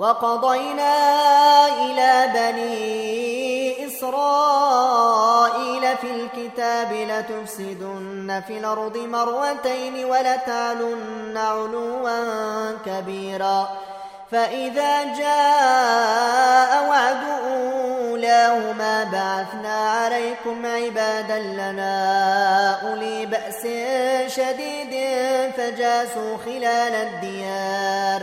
وقضينا إلى بني إسرائيل في الكتاب لتفسدن في الأرض مرتين ولتعلن علوا كبيرا. فإذا جاء وعد أولاهما بعثنا عليكم عبادا لنا أولي بأس شديد فجاسوا خلال الديار.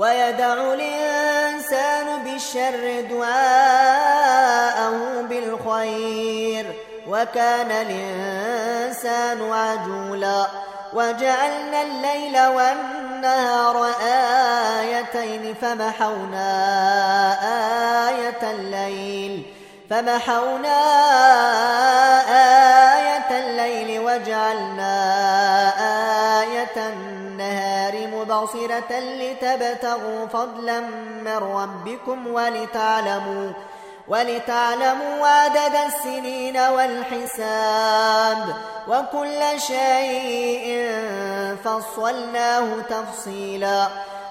ويدع الإنسان بالشر دعاءه بالخير وكان الإنسان عجولا وجعلنا الليل والنهار آيتين فمحونا آية الليل فمحونا آية الليل وجعلنا آية النهار مبصرة لتبتغوا فضلا من ربكم ولتعلموا ولتعلموا عدد السنين والحساب وكل شيء فصلناه تفصيلا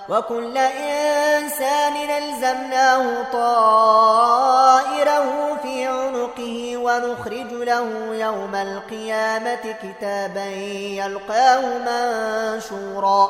وكل إنسان ألزمناه طائره في عنقه ونخرج له يوم القيامة كتابا يلقاه منشورا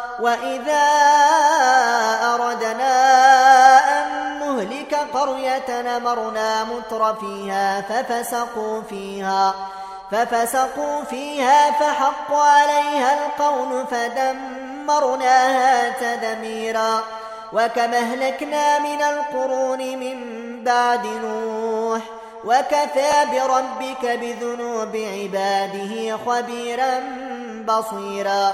وإذا أردنا أن نهلك قرية نمرنا متر فيها ففسقوا فيها ففسقوا فيها فحق عليها القول فدمرناها تدميرا وكما اهلكنا من القرون من بعد نوح وكفى بربك بذنوب عباده خبيرا بصيرا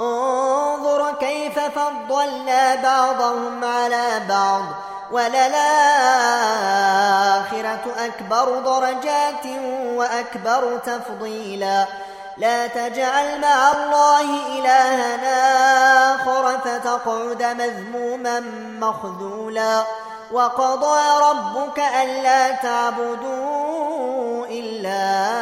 انظر كيف فضلنا بعضهم على بعض وللآخرة أكبر درجات وأكبر تفضيلا. لا تجعل مع الله إلهنا آخر فتقعد مذموما مخذولا. وقضى ربك ألا تعبدوا إلا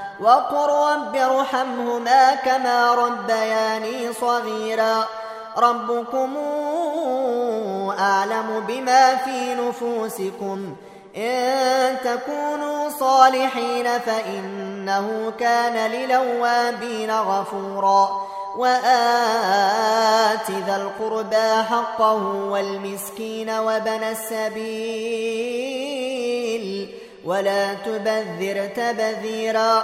وقل رب ارحمهما كما ربياني صغيرا. ربكم أعلم بما في نفوسكم. إن تكونوا صالحين فإنه كان للوابين غفورا. وآت ذا القربى حقه والمسكين وبن السبيل. ولا تبذر تبذيرا.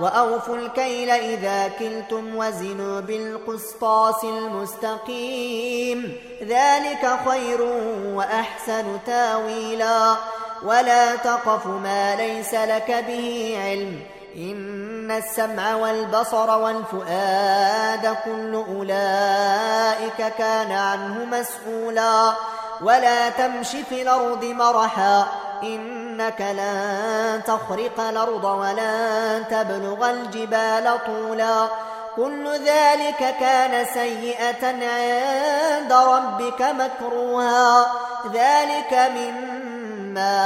وأوفوا الكيل إذا كلتم وزنوا بالقسطاس المستقيم. ذلك خير وأحسن تاويلا. ولا تقف ما ليس لك به علم. إن السمع والبصر والفؤاد كل أولئك كان عنه مسؤولا. ولا تمش في الأرض مرحا إنك لن تخرق الأرض ولن تبلغ الجبال طولا. كل ذلك كان سيئة عند ربك مكروها. ذلك مما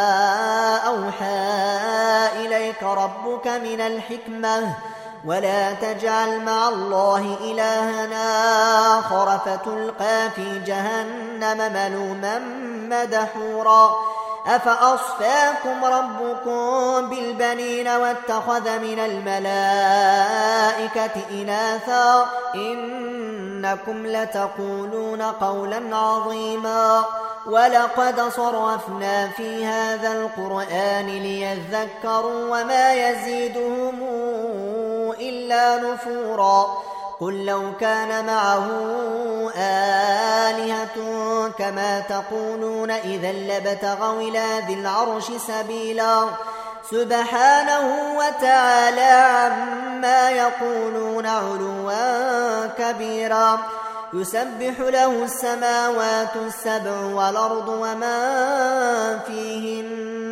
أوحى إليك ربك من الحكمة. ولا تجعل مع الله إلهنا آخر فتلقى في جهنم ملوما مدحورا. أفأصفاكم ربكم بالبنين واتخذ من الملائكة إناثا؟ إنكم لتقولون قولا عظيما. ولقد صرفنا في هذا القرآن ليذكروا وما يزيدهم إلا نفورا. قل لو كان معه آلهة كما تقولون إذا لبتغوا إلى ذي العرش سبيلا. سبحانه وتعالى عما يقولون علوا كبيرا. يسبح له السماوات السبع والأرض وما فيهن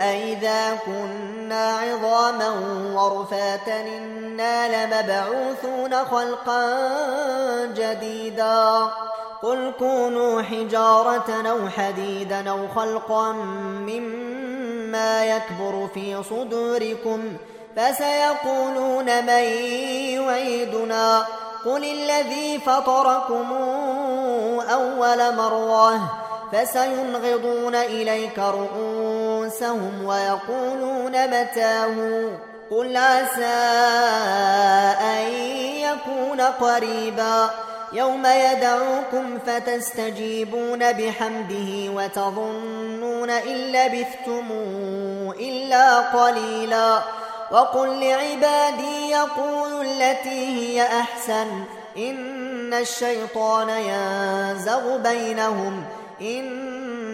أئذا كنا عظاما ورفاتا إنا لمبعوثون خلقا جديدا قل كونوا حجارة أو حديدا أو خلقا مما يكبر في صدوركم فسيقولون من يعيدنا قل الذي فطركم أول مرة فسينغضون إليك رؤوسهم ويقولون متاه قل عسى أن يكون قريبا يوم يدعوكم فتستجيبون بحمده وتظنون إن لبثتم إلا قليلا وقل لعبادي يقولوا التي هي أحسن إن الشيطان ينزغ بينهم إن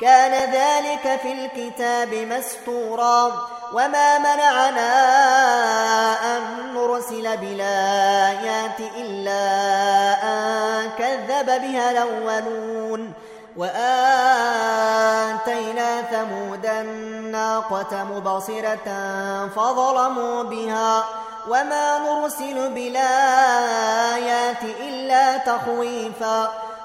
كان ذلك في الكتاب مستورا وما منعنا أن نرسل بالآيات إلا أن كذب بها الأولون وآتينا ثمود الناقة مبصرة فظلموا بها وما نرسل بالآيات إلا تخويفا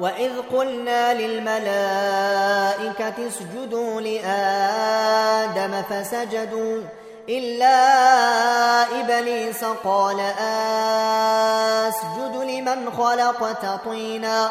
وإذ قلنا للملائكة اسجدوا لآدم فسجدوا إلا إبليس قال أسجد لمن خلقت طينا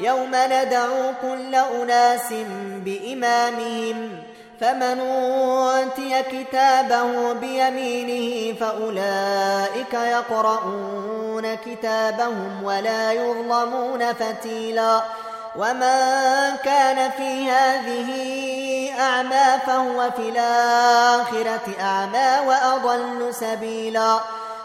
يوم ندعو كل أناس بإمامهم فمن أوتي كتابه بيمينه فأولئك يقرؤون كتابهم ولا يظلمون فتيلا. ومن كان في هذه أعمى فهو في الآخرة أعمى وأضل سبيلا.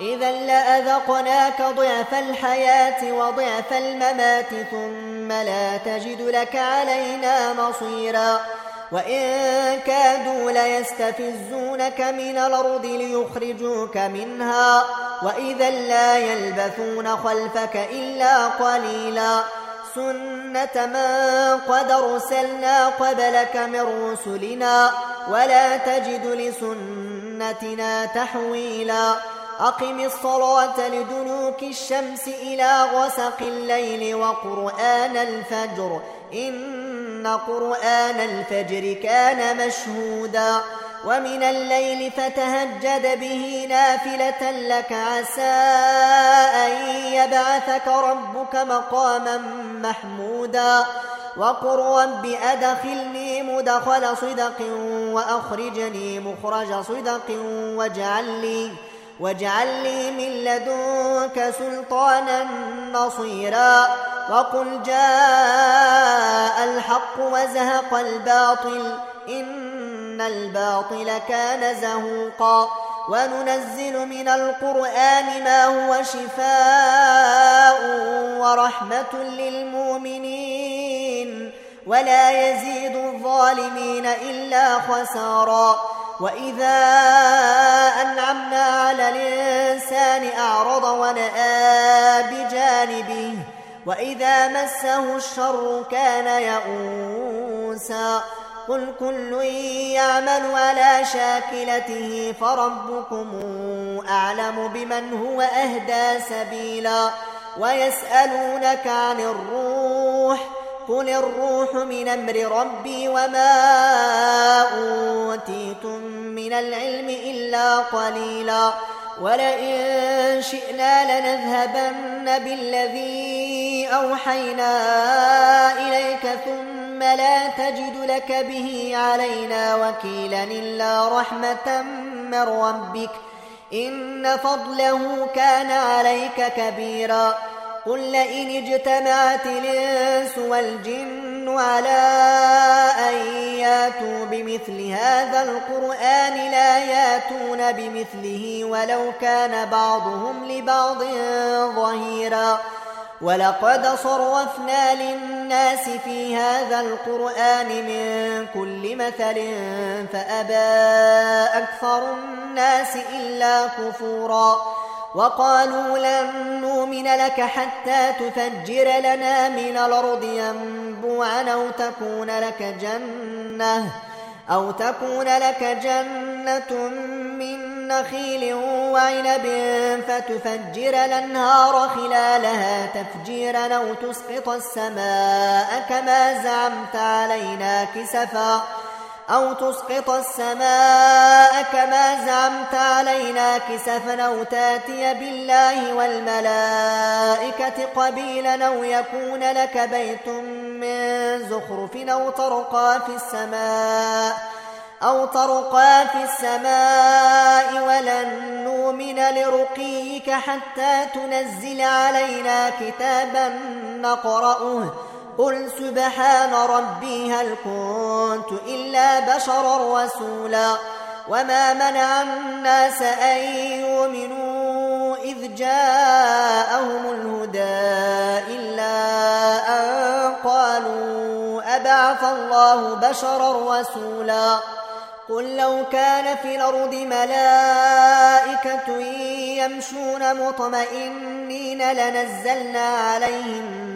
إذا لأذقناك ضعف الحياة وضعف الممات ثم لا تجد لك علينا نصيرا وإن كادوا ليستفزونك من الأرض ليخرجوك منها. وإذا لا يلبثون خلفك إلا قليلا. سنة من قد أرسلنا قبلك من رسلنا. ولا تجد لسنتنا تحويلا. أقم الصلاة لدنوك الشمس إلى غسق الليل وقرآن الفجر. إن قرآن الفجر كان مشهودا. ومن الليل فتهجد به نافلة لك. عسى أن يبعثك ربك مقاما محمودا. وقل رب أدخلني مدخل صدق وأخرجني مخرج صدق واجعل لي واجعل لي من لدنك سلطانا نصيرا وقل جاء الحق وزهق الباطل إن الباطل كان زهوقا وننزل من القرآن ما هو شفاء ورحمة للمؤمنين ولا يزيد الظالمين إلا خسارا وإذا أنعمنا على الإنسان أعرض ونأى بجانبه وإذا مسه الشر كان يئوسا قل كل يعمل على شاكلته فربكم أعلم بمن هو أهدى سبيلا. ويسألونك عن الروح قل الروح من أمر ربي وما أوتيتم من العلم إلا قليلا ولئن شئنا لنذهبن بالذي أوحينا إليك ثم لا تجد لك به علينا وكيلا إلا رحمة من ربك إن فضله كان عليك كبيرا قل لئن اجتمعت الإنس والجن على أن ياتوا بمثل هذا القرآن لا ياتون بمثله ولو كان بعضهم لبعض ظهيرا. ولقد صرفنا للناس في هذا القرآن من كل مثل فأبى أكثر الناس إلا كفورا. وقالوا لن نؤمن لك حتى تفجر لنا من الأرض ينبوعا أو تكون لك جنة أو تكون لك جنة من نخيل وعنب فتفجر الأنهار خلالها تفجيرا أو تسقط السماء كما زعمت علينا كسفا أو تسقط السماء كما زعمت علينا كسفا أو تأتي بالله والملائكة قبيلا أو يكون لك بيت من زخرف أو ترقى في السماء أو ترقى في السماء ولن نؤمن لرقيك حتى تنزل علينا كتابا نقرأه قل سبحان ربي هل كنت إلا بشرا رسولا وما منع الناس أن يؤمنوا إذ جاءهم الهدى إلا أن قالوا أبعث الله بشرا رسولا قل لو كان في الأرض ملائكة يمشون مطمئنين لنزلنا عليهم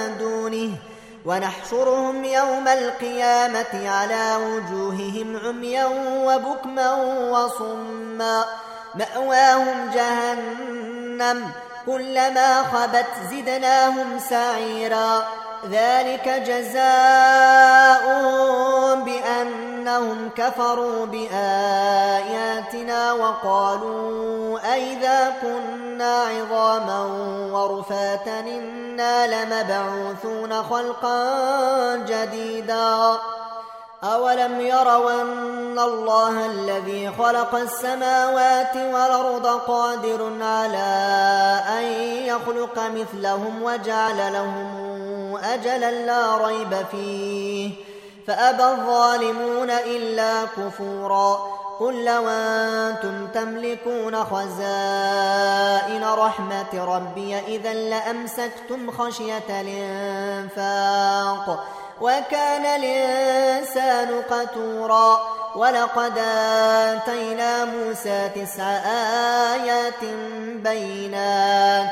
ونحشرهم يوم القيامة على وجوههم عميا وبكما وصما. مأواهم جهنم كلما خبت زدناهم سعيرا. ذلك جزاؤهم بأنهم كفروا بآياتنا وقالوا أئذا كنا عظاما ورفاتا إنا لمبعوثون خلقا جديدا. أولم يروا أن الله الذي خلق السماوات والأرض قادر على أن يخلق مثلهم وجعل لهم أجلا لا ريب فيه. فأبى الظالمون إلا كفورا قل لو أنتم تملكون خزائن رحمة ربي إذا لأمسكتم خشية الإنفاق وكان الإنسان قتورا ولقد آتينا موسى تسع آيات بينات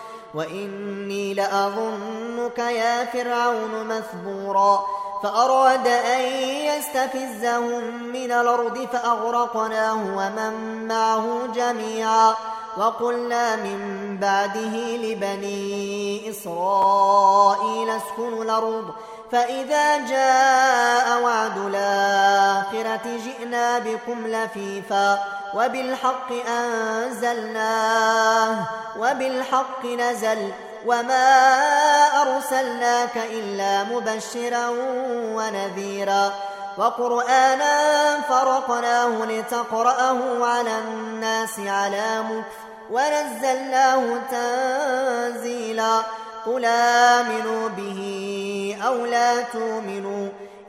وإني لأظنك يا فرعون مثبورا فأراد أن يستفزهم من الأرض فأغرقناه ومن معه جميعا وقلنا من بعده لبني إسرائيل اسكنوا الأرض فإذا جاء وعد الآخرة جئنا بكم لفيفا وبالحق أنزلناه وبالحق نزل وما أرسلناك إلا مبشرا ونذيرا. وقرآنا فرقناه لتقرأه على الناس على مكث ونزلناه تنزيلا. قل آمنوا به أو لا تؤمنوا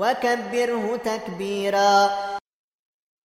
وكبره تكبيرا